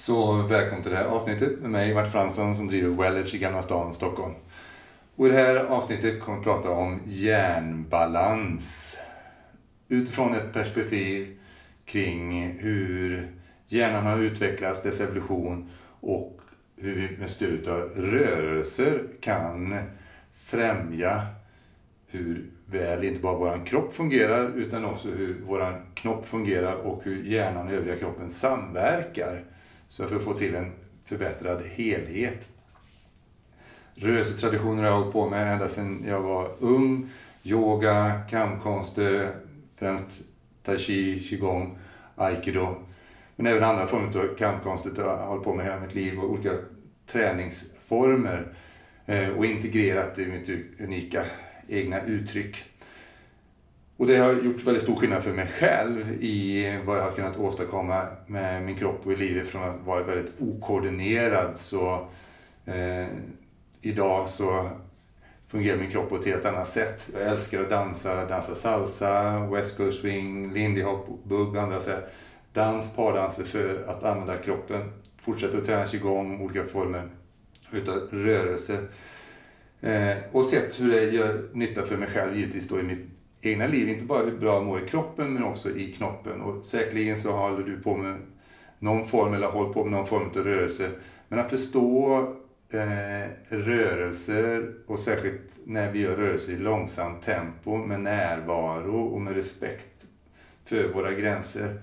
Så välkommen till det här avsnittet med mig, Mart Fransson, som driver Wellage i Gamla stan, Stockholm. Och I det här avsnittet kommer vi prata om hjärnbalans. Utifrån ett perspektiv kring hur hjärnan har utvecklats, dess evolution och hur vi med stöd av rörelser kan främja hur väl inte bara vår kropp fungerar utan också hur vår knopp fungerar och hur hjärnan och övriga kroppen samverkar. Så för att få till en förbättrad helhet. Rörelsetraditioner har jag hållit på med ända sedan jag var ung. Yoga, kampkonster, främst tai chi, qigong, aikido. Men även andra former av kampkonster har jag hållit på med hela mitt liv och olika träningsformer. Eh, och integrerat i mitt unika egna uttryck. Och det har gjort väldigt stor skillnad för mig själv i vad jag har kunnat åstadkomma med min kropp och i livet från att vara väldigt okoordinerad. Så eh, idag så fungerar min kropp på ett helt annat sätt. Jag älskar att dansa, dansa salsa, west coast swing, lindy hop, bugg och andra så här, dans, pardanser för att använda kroppen. Fortsätta att träna igång olika former utav rörelse. Eh, och sett hur det gör nytta för mig själv givetvis då i mitt egna liv. Inte bara hur bra jag mår i kroppen men också i knoppen. Och säkerligen så håller du på med någon form eller håller på med någon form av rörelse. Men att förstå eh, rörelser och särskilt när vi gör rörelser i långsamt tempo med närvaro och med respekt för våra gränser.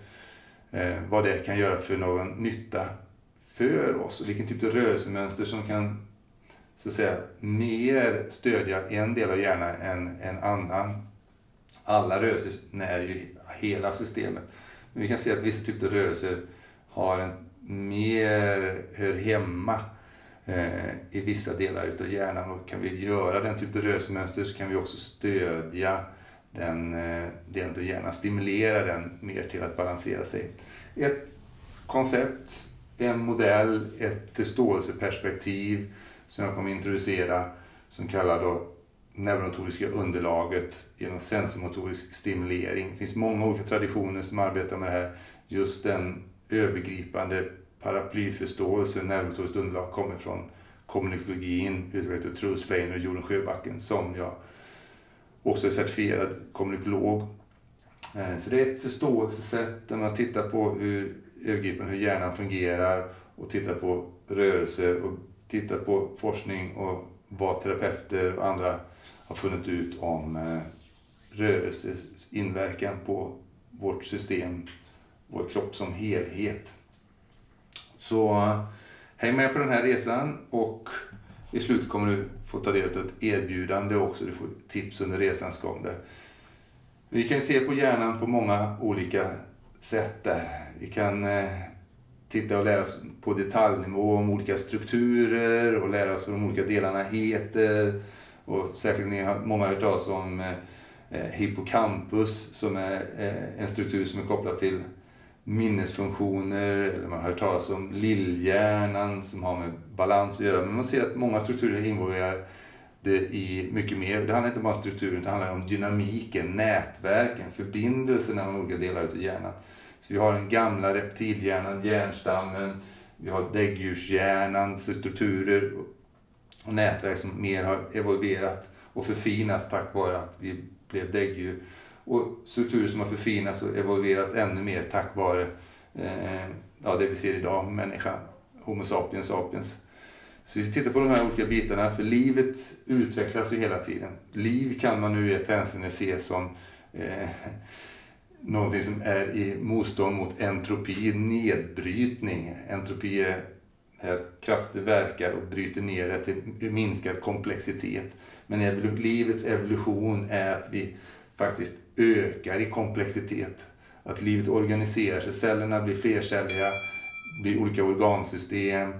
Eh, vad det kan göra för någon nytta för oss och vilken typ av rörelsemönster som kan så att säga, mer stödja en del av hjärnan än en annan. Alla rörelser när ju hela systemet. Men vi kan se att vissa typer av rörelser har en mer, hör hemma eh, i vissa delar utav hjärnan och kan vi göra den typen av rörelsemönster så kan vi också stödja den eh, delen av hjärnan, stimulera den mer till att balansera sig. Ett koncept, en modell, ett förståelseperspektiv som jag kommer introducera som kallar då neuromotoriska underlaget genom sensormotorisk stimulering. Det finns många olika traditioner som arbetar med det här. Just den övergripande paraplyförståelsen, neuromotoriskt underlag, kommer från kommunikologin, utvecklad av Truls Feiner och Jorun Sjöbacken, som jag också är certifierad kommunikolog. Eh, så det är ett förståelsesätt där man tittar på hur övergripande hur hjärnan fungerar och tittar på rörelser och tittar på forskning och vad terapeuter och andra har funnit ut om eh, rörelses inverkan på vårt system, vår kropp som helhet. Så eh, häng med på den här resan och i slutet kommer du få ta del av ett erbjudande också. Du får tips under resans gång. Där. Vi kan se på hjärnan på många olika sätt. Där. Vi kan eh, titta och lära oss på detaljnivå om olika strukturer och lära oss vad de olika delarna heter. Och säkert ni har många hört talas om eh, eh, hippocampus som är eh, en struktur som är kopplad till minnesfunktioner. Eller man har hört talas om lillhjärnan som har med balans att göra. Men man ser att många strukturer involverar det i mycket mer. Det handlar inte bara om strukturen, det handlar om dynamiken, nätverken, förbindelserna mellan olika delar av hjärnan. Så vi har den gamla reptilhjärnan, hjärnstammen, vi har däggdjurshjärnan, strukturer nätverk som mer har evolverat och förfinats tack vare att vi blev däggdjur. Och strukturer som har förfinats och evolverat ännu mer tack vare eh, ja, det vi ser idag, människa, Homo sapiens sapiens. Så vi tittar på de här olika bitarna, för livet utvecklas ju hela tiden. Liv kan man nu i ett hänseende se som eh, någonting som är i motstånd mot entropi, nedbrytning. Entropi är att krafter verkar och bryter ner det till minskad komplexitet. Men evol livets evolution är att vi faktiskt ökar i komplexitet. Att livet organiserar sig, cellerna blir flercelliga, blir olika organsystem,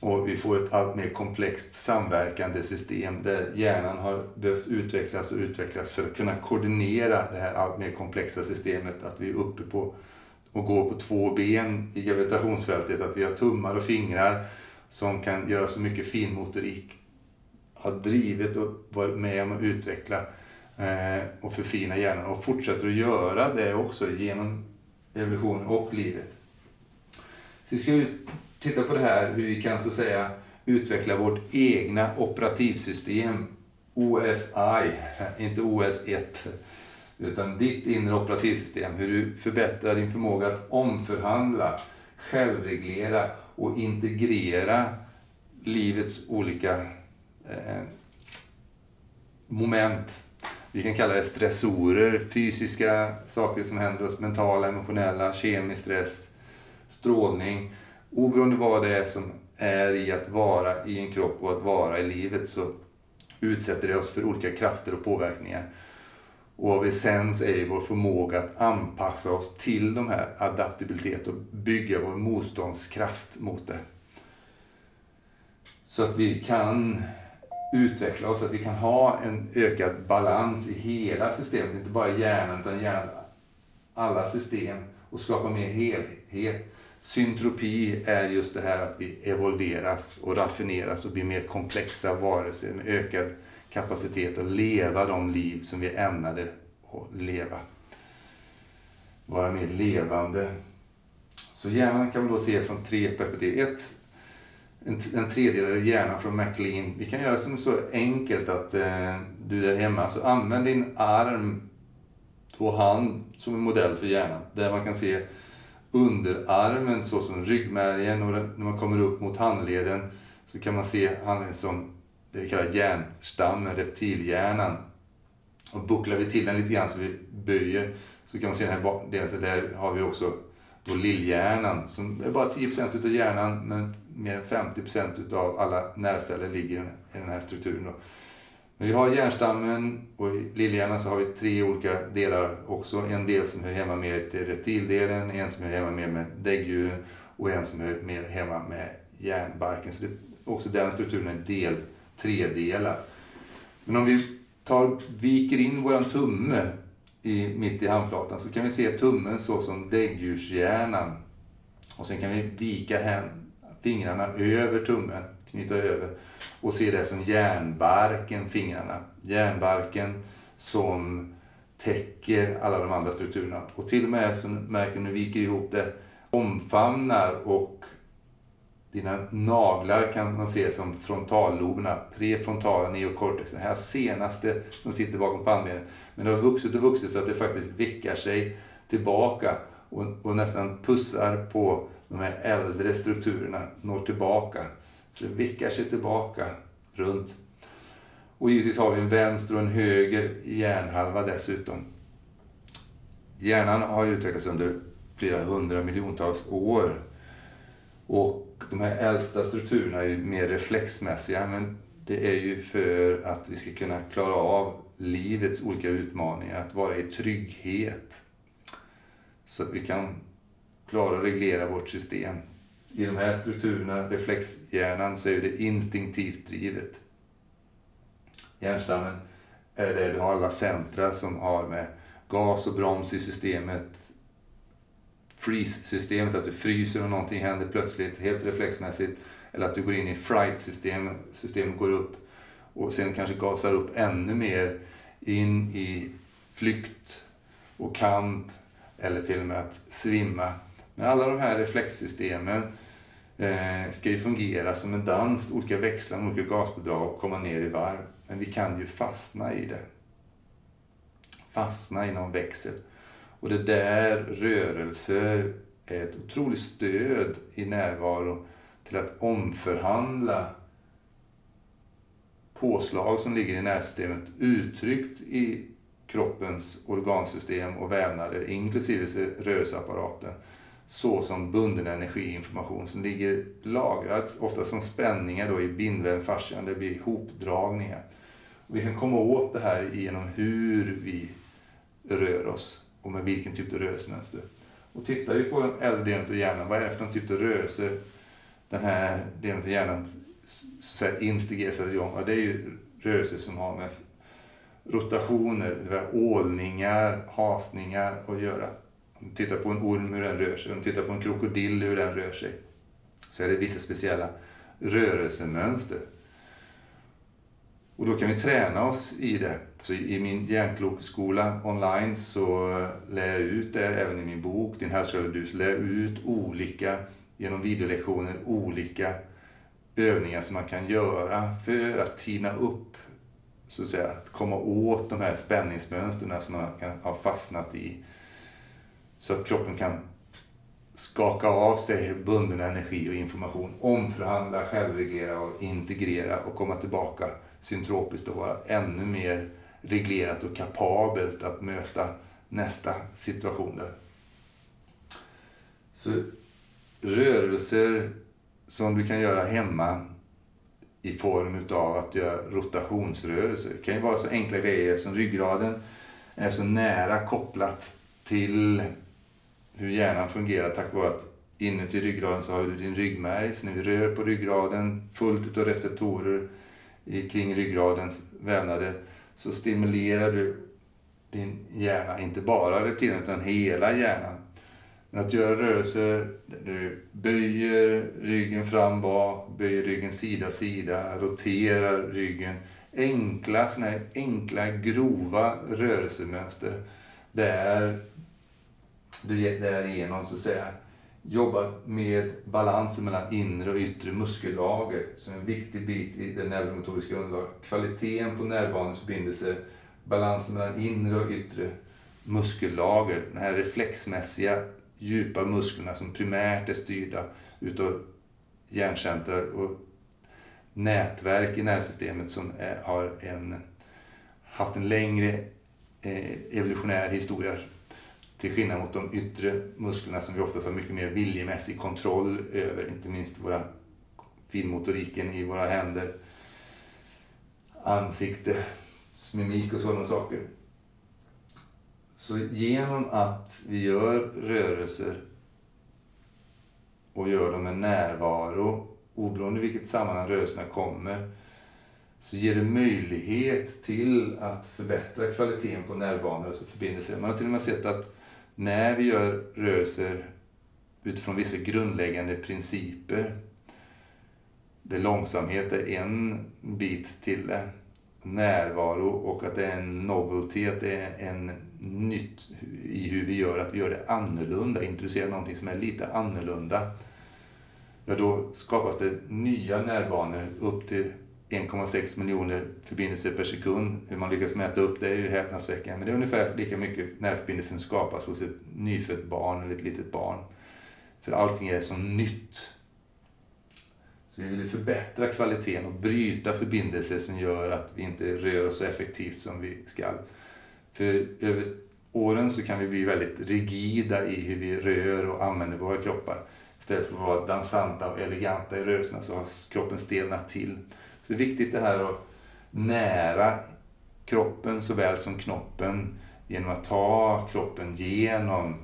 och vi får ett allt mer komplext samverkande system där hjärnan har behövt utvecklas och utvecklas för att kunna koordinera det här allt mer komplexa systemet. Att vi är uppe på och går på två ben i gravitationsfältet. Att vi har tummar och fingrar som kan göra så mycket finmotorik. Har drivit och varit med om att utveckla eh, och förfina hjärnan och fortsätter att göra det också genom evolution och livet. Så vi ska ju titta på det här hur vi kan så att säga utveckla vårt egna operativsystem OSI, inte OS1, utan ditt inre operativsystem. Hur du förbättrar din förmåga att omförhandla, självreglera och integrera livets olika eh, moment. Vi kan kalla det stressorer, fysiska saker som händer oss, mentala, emotionella, kemisk stress, strålning. Oberoende vad det är som är i att vara i en kropp och att vara i livet så utsätter det oss för olika krafter och påverkningar. Och av essens är vår förmåga att anpassa oss till de här adaptabilitet och bygga vår motståndskraft mot det. Så att vi kan utveckla oss, att vi kan ha en ökad balans i hela systemet, inte bara hjärnan utan hjärnan alla system och skapa mer helhet. Syntropi är just det här att vi evolveras och raffineras och blir mer komplexa varelser med ökad kapacitet att leva de liv som vi ämnade att leva. Vara mer levande. Så hjärnan kan man då se från tre perspektiv. Ett, en, en tredjedel av hjärnan från MacLean. Vi kan göra det så enkelt att eh, du där hemma, så använd din arm och hand som en modell för hjärnan. Där man kan se underarmen såsom ryggmärgen och när man kommer upp mot handleden så kan man se handleden som det vi kallar hjärnstammen, reptilhjärnan. Och bucklar vi till den lite grann så vi böjer så kan man se den här delen, så där har vi också då lillhjärnan som är bara 10% utav hjärnan men mer än 50% utav alla nervceller ligger i den här strukturen. Då. Men vi har hjärnstammen och i lillhjärnan så har vi tre olika delar också. En del som hör hemma mer till reptildelen, en som hör hemma mer med däggdjuren och en som hör mer hemma med hjärnbarken. Så det, också den strukturen är del tredelar. Men om vi tar, viker in våran tumme i, mitt i handflatan så kan vi se tummen så som däggdjurshjärnan. Och sen kan vi vika hem fingrarna över tummen, knyta över och se det som järnbarken, fingrarna. Järnbarken som täcker alla de andra strukturerna. Och till och med som märker när vi viker ihop det, omfamnar och dina naglar kan man se som frontalloberna, prefrontala neokortex, den här senaste som sitter bakom pannbenet. Men det har vuxit och vuxit så att det faktiskt vickar sig tillbaka och, och nästan pussar på de här äldre strukturerna, når tillbaka. Så det vickar sig tillbaka runt. Och givetvis har vi en vänster och en höger hjärnhalva dessutom. Hjärnan har utvecklats under flera hundra miljontals år. Och de här äldsta strukturerna är mer reflexmässiga, men det är ju för att vi ska kunna klara av livets olika utmaningar, att vara i trygghet. Så att vi kan klara och reglera vårt system. I de här strukturerna, reflexhjärnan, så är det instinktivt drivet. Hjärnstammen är där du har alla centra som har med gas och broms i systemet, freeze-systemet, att du fryser och någonting händer plötsligt, helt reflexmässigt. Eller att du går in i fright-system, systemet går upp och sen kanske gasar upp ännu mer in i flykt och kamp eller till och med att svimma. Men alla de här reflexsystemen eh, ska ju fungera som en dans, olika växlar, olika gasbidrag och komma ner i varv. Men vi kan ju fastna i det. Fastna i någon växel. Och det där rörelser är ett otroligt stöd i närvaro till att omförhandla påslag som ligger i nervsystemet uttryckt i kroppens organsystem och vävnader, inklusive rörelseapparaten, såsom bunden energiinformation som ligger lagrad, ofta som spänningar då i bindväv, fascian, det blir hopdragningar. Vi kan komma åt det här genom hur vi rör oss och med vilken typ av rörelsemönster. Och tittar vi på den äldre delen av hjärnan, vad är det för någon typ av rörelse den här delen av hjärnan så att instigeras igång? Ja, det är ju rörelser som har med rotationer, ålningar, hasningar att göra. Om du tittar på en orm hur den rör sig, om du tittar på en krokodil hur den rör sig, så är det vissa speciella rörelsemönster. Och då kan vi träna oss i det. Så i min hjärnklokskola online så eh, lär jag ut det, även i min bok Din hälsa eller du, så lär jag ut olika genom videolektioner olika övningar som man kan göra för att tina upp, så att säga, att komma åt de här spänningsmönstren som man kan ha fastnat i. Så att kroppen kan skaka av sig bunden energi och information, omförhandla, självreglera och integrera och komma tillbaka syntropiskt och vara ännu mer reglerat och kapabelt att möta nästa situation där. Så rörelser som du kan göra hemma i form utav att göra rotationsrörelser. Det kan ju vara så enkla grejer som ryggraden är så nära kopplat till hur hjärnan fungerar tack vare att inuti ryggraden så har du din ryggmärg. Så när vi rör på ryggraden fullt av receptorer kring ryggradens vävnader så stimulerar du din hjärna, inte bara reptilen utan hela hjärnan. Men att göra rörelser där du böjer ryggen fram, bak, böjer ryggen sida, sida, roterar ryggen. Enkla, såna här enkla, grova rörelsemönster. Där du därigenom så att säga jobbar med balansen mellan inre och yttre muskellager som är en viktig bit i det neuromotoriska underlaget. Kvaliteten på nervbanans förbindelser, balansen mellan inre och yttre muskellager, de här reflexmässiga djupa musklerna som primärt är styrda utav hjärncentra och nätverk i nervsystemet som är, har en, haft en längre eh, evolutionär historia till skillnad mot de yttre musklerna som vi oftast har mycket mer viljemässig kontroll över, inte minst våra finmotoriken i våra händer, ansikte, mimik och sådana saker. Så genom att vi gör rörelser och gör dem med närvaro, oberoende i vilket sammanhang rörelserna kommer, så ger det möjlighet till att förbättra kvaliteten på nervbanor och förbindelser. Man har till och med sett att när vi gör rörelser utifrån vissa grundläggande principer, där långsamhet är en bit till det, närvaro och att det är en novelty, att det är en nytt i hur vi gör, att vi gör det annorlunda, introducerar någonting som är lite annorlunda. Ja, då skapas det nya närbanor upp till 1,6 miljoner förbindelser per sekund. Hur man lyckas mäta upp det är ju häpnadsväckande. Men det är ungefär lika mycket nervförbindelser som skapas hos ett nyfött barn eller ett litet barn. För allting är så nytt. Så vi vill förbättra kvaliteten och bryta förbindelser som gör att vi inte rör oss så effektivt som vi ska. För över åren så kan vi bli väldigt rigida i hur vi rör och använder våra kroppar. Istället för att vara dansanta och eleganta i rörelserna så har kroppen stelnat till. Så det är viktigt det här att nära kroppen såväl som knoppen genom att ta kroppen genom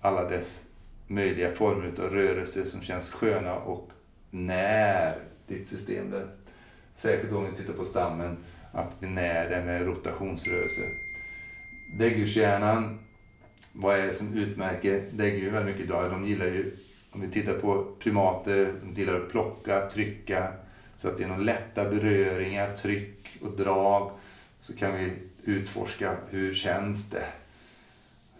alla dess möjliga former av rörelser som känns sköna och när ditt system där. Särskilt om vi tittar på stammen, att vi när det med rotationsrörelser. Däggdjurshjärnan, vad är det som utmärker däggdjur väldigt mycket idag? De gillar ju, om vi tittar på primater, de gillar att plocka, trycka, så att genom lätta beröringar, tryck och drag så kan vi utforska hur känns det?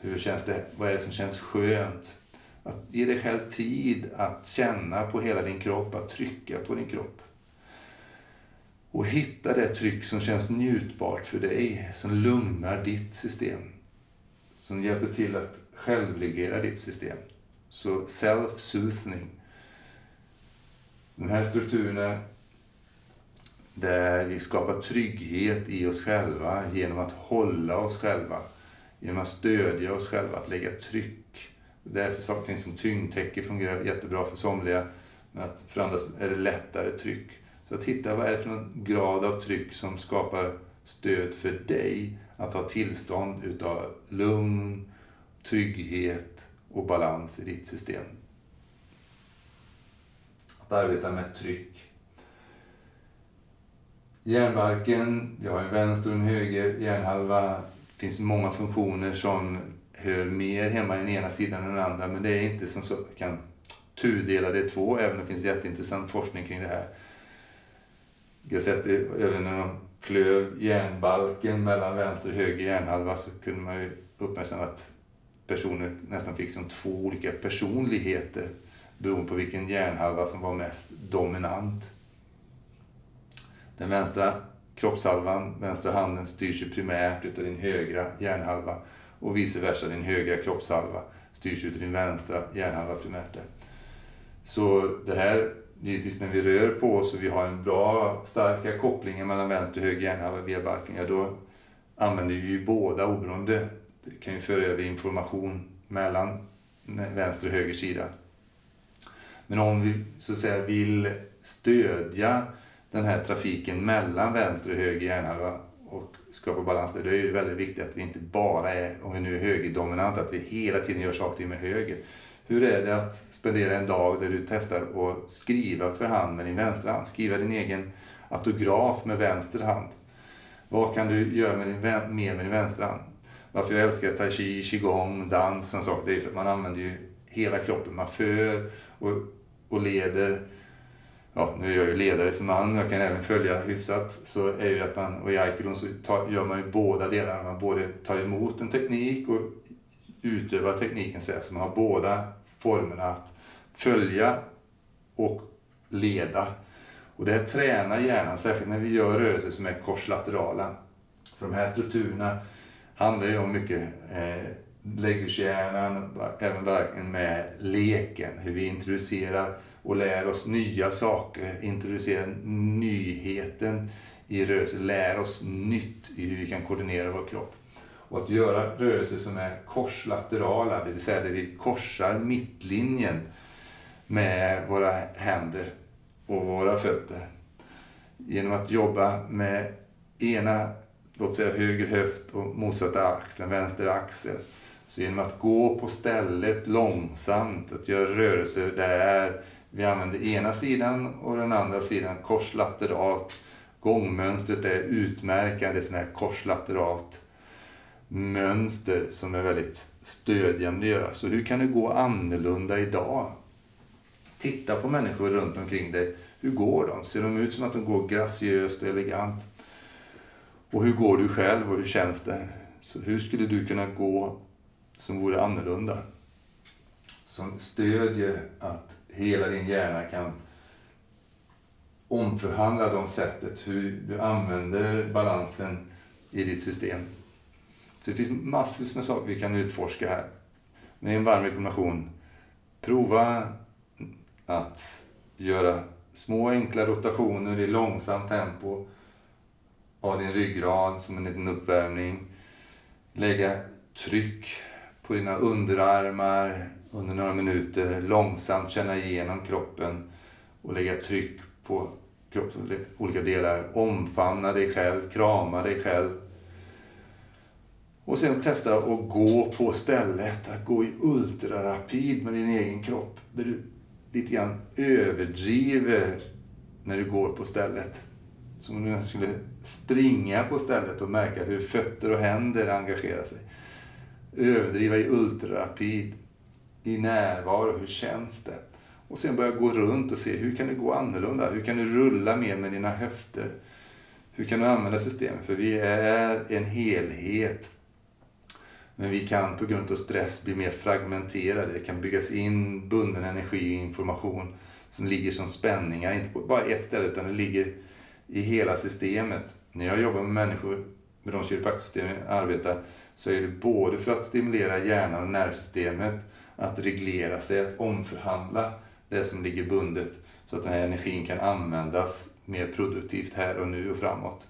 Hur känns det? Vad är det som känns skönt? Att ge dig själv tid att känna på hela din kropp, att trycka på din kropp. Och hitta det tryck som känns njutbart för dig, som lugnar ditt system. Som hjälper till att självreglera ditt system. Så self-soothing. De här strukturerna där vi skapar trygghet i oss själva genom att hålla oss själva, genom att stödja oss själva, att lägga tryck. Därför saker som tyngdtäcke fungerar jättebra för somliga, men att för andra är det lättare tryck. Så att hitta vad är det för någon grad av tryck som skapar stöd för dig att ha tillstånd utav lugn, trygghet och balans i ditt system. Att arbeta med tryck Hjärnbarken, vi har en vänster och en höger hjärnhalva. Det finns många funktioner som hör mer hemma i den ena sidan än den andra. Men det är inte som så kan tudela det två, även om det finns jätteintressant forskning kring det här. Jag har sett även när de klöv hjärnbalken mellan vänster och höger hjärnhalva så kunde man ju uppmärksamma att personer nästan fick som två olika personligheter beroende på vilken hjärnhalva som var mest dominant. Den vänstra kroppshalvan, vänstra handen, styrs ju primärt utav din högra hjärnhalva och vice versa, din högra kroppshalva styrs utav din vänstra hjärnhalva primärt. Så det här, givetvis när vi rör på oss och vi har en bra, starka kopplingar mellan vänster och höger hjärnhalva via barken, ja då använder vi ju båda oberoende. Det kan ju föra över information mellan vänster och höger sida. Men om vi så att säga vill stödja den här trafiken mellan vänster och höger hjärnhalva och skapa balans där, då är det väldigt viktigt att vi inte bara är, om vi nu är högerdominanta, att vi hela tiden gör saker med höger. Hur är det att spendera en dag där du testar att skriva för hand med din vänstra hand? Skriva din egen autograf med vänster hand. Vad kan du göra med din, mer med din vänstra hand? Varför jag älskar tai chi, qigong, dans och saker, det är för att man använder ju hela kroppen. Man för och, och leder. Ja, nu är jag ju ledare som man, jag kan även följa hyfsat. Så är ju att man, och i aikido så tar, gör man ju båda delarna. Man både tar emot en teknik och utövar tekniken så, så man har båda formerna att följa och leda. Och det tränar hjärnan, särskilt när vi gör rörelser som är korslaterala. För de här strukturerna handlar ju om mycket eh, lägghjärnan, även verkligen med leken, hur vi introducerar och lär oss nya saker, introducerar nyheten i rörelse, lär oss nytt i hur vi kan koordinera vår kropp. Och att göra rörelser som är korslaterala, det vill säga där vi korsar mittlinjen med våra händer och våra fötter. Genom att jobba med ena, låt säga höger höft och motsatta axeln, vänster axel. Så genom att gå på stället långsamt, att göra rörelser där vi använder ena sidan och den andra sidan korslateralt. Gångmönstret är utmärkande, sådana här korslateralt mönster som är väldigt stödjande att göra. Så hur kan du gå annorlunda idag? Titta på människor runt omkring dig. Hur går de? Ser de ut som att de går graciöst och elegant? Och hur går du själv och hur känns det? Så hur skulle du kunna gå som vore annorlunda? Som stödjer att hela din hjärna kan omförhandla de sättet hur du använder balansen i ditt system. Så det finns massvis med saker vi kan utforska här. Med en varm rekommendation. Prova att göra små enkla rotationer i långsamt tempo av din ryggrad som en liten uppvärmning. Lägga tryck på dina underarmar under några minuter. Långsamt känna igenom kroppen och lägga tryck på kroppens olika delar. Omfamna dig själv, krama dig själv. Och sen testa att gå på stället, att gå i ultrarapid med din egen kropp. Där du lite grann överdriver när du går på stället. Som om du skulle springa på stället och märka hur fötter och händer engagerar sig. Överdriva i ultrarapid, i närvaro, hur känns det? Och sen börja gå runt och se hur kan det gå annorlunda? Hur kan du rulla mer med dina höfter? Hur kan du använda systemet? För vi är en helhet men vi kan på grund av stress bli mer fragmenterade. Det kan byggas in bunden energi och information som ligger som spänningar, inte på bara ett ställe utan det ligger i hela systemet. När jag jobbar med människor med de kiropraktorsystem jag arbetar så är det både för att stimulera hjärnan och nervsystemet att reglera sig, att omförhandla det som ligger bundet så att den här energin kan användas mer produktivt här och nu och framåt.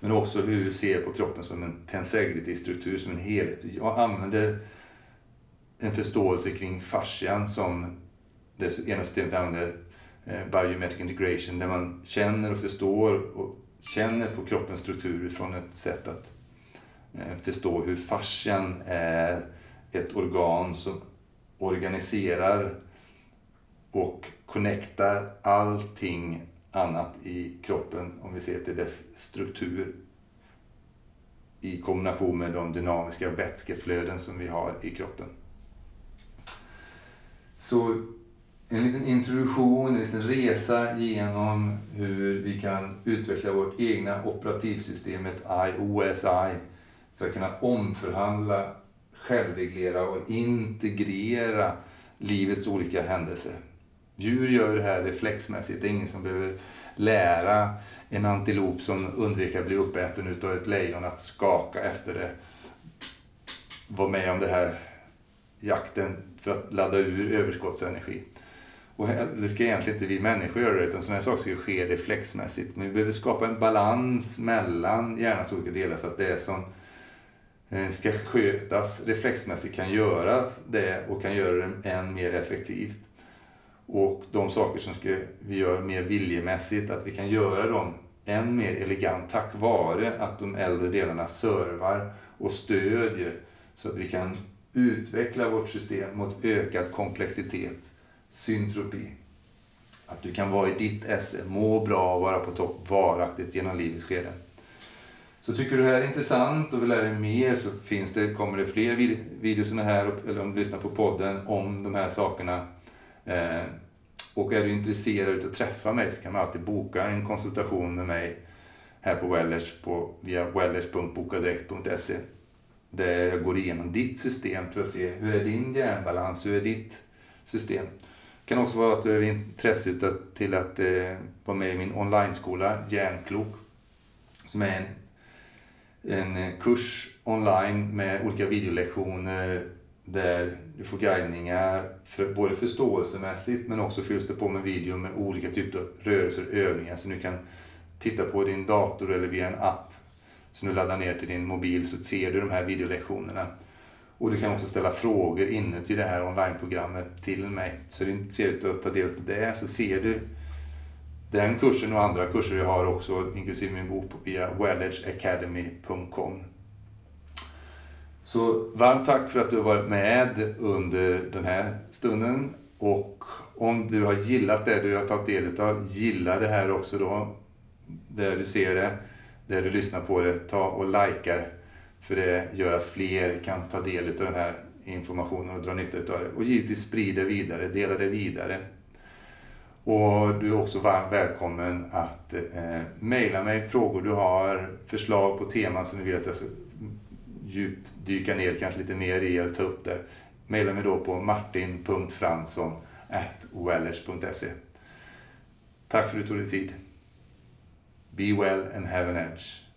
Men också hur vi ser på kroppen som en tensegrity-struktur, som en helhet. Jag använder en förståelse kring fascian som det ena systemet använder, eh, biometric integration, där man känner och förstår och känner på kroppens struktur från ett sätt att Eh, förstå hur fascian är ett organ som organiserar och connectar allting annat i kroppen om vi ser till dess struktur i kombination med de dynamiska vätskeflöden som vi har i kroppen. Så en liten introduktion, en liten resa genom hur vi kan utveckla vårt egna operativsystemet IOSI för att kunna omförhandla, självreglera och integrera livets olika händelser. Djur gör det här reflexmässigt. Det är ingen som behöver lära en antilop som undviker att bli uppäten utav ett lejon att skaka efter det. Vara med om det här jakten för att ladda ur överskottsenergi. Och det ska egentligen inte vi människor göra utan sådana här saker ska ske reflexmässigt. Men vi behöver skapa en balans mellan hjärnans olika delar så att det som Eh, ska skötas reflexmässigt kan göra det och kan göra det än mer effektivt. Och de saker som ska vi gör mer viljemässigt, att vi kan göra dem än mer elegant tack vare att de äldre delarna servar och stödjer så att vi kan utveckla vårt system mot ökad komplexitet, syntropi. Att du kan vara i ditt esse, må bra och vara på topp varaktigt genom livets skede. Så tycker du det här är intressant och vill lära dig mer så finns det, kommer det fler videos här, eller om du lyssnar på podden, om de här sakerna. Eh, och är du intresserad av att träffa mig så kan man alltid boka en konsultation med mig här på Wellers på, via wellers.bokadirekt.se där jag går igenom ditt system för att se hur är din hjärnbalans, hur är ditt system. Det kan också vara att du är intresse till att eh, vara med i min online-skola Hjärnklok som är en, en eh, kurs online med olika videolektioner där du får guidningar för, både förståelsemässigt men också fylls det på med video med olika typer av rörelser och övningar som du kan titta på din dator eller via en app som du laddar ner till din mobil så ser du de här videolektionerna. Och du kan också ställa frågor inuti det här onlineprogrammet till mig. Så du ser ut att ta del av det så ser du den kursen och andra kurser jag har också, inklusive min bok, via welledgeacademy.com. Så varmt tack för att du har varit med under den här stunden. Och om du har gillat det du har tagit del av, gilla det här också då. Där du ser det, där du lyssnar på det, ta och likea. För det gör att fler kan ta del av den här informationen och dra nytta av det. Och givetvis sprida vidare, dela det vidare. Och du är också varmt välkommen att eh, mejla mig frågor du har, förslag på teman som du vill att jag ska djupdyka ner kanske lite mer i eller ta upp det. Mejla mig då på martin.fransson.wellers.se Tack för att du tog dig tid. Be well and have an edge.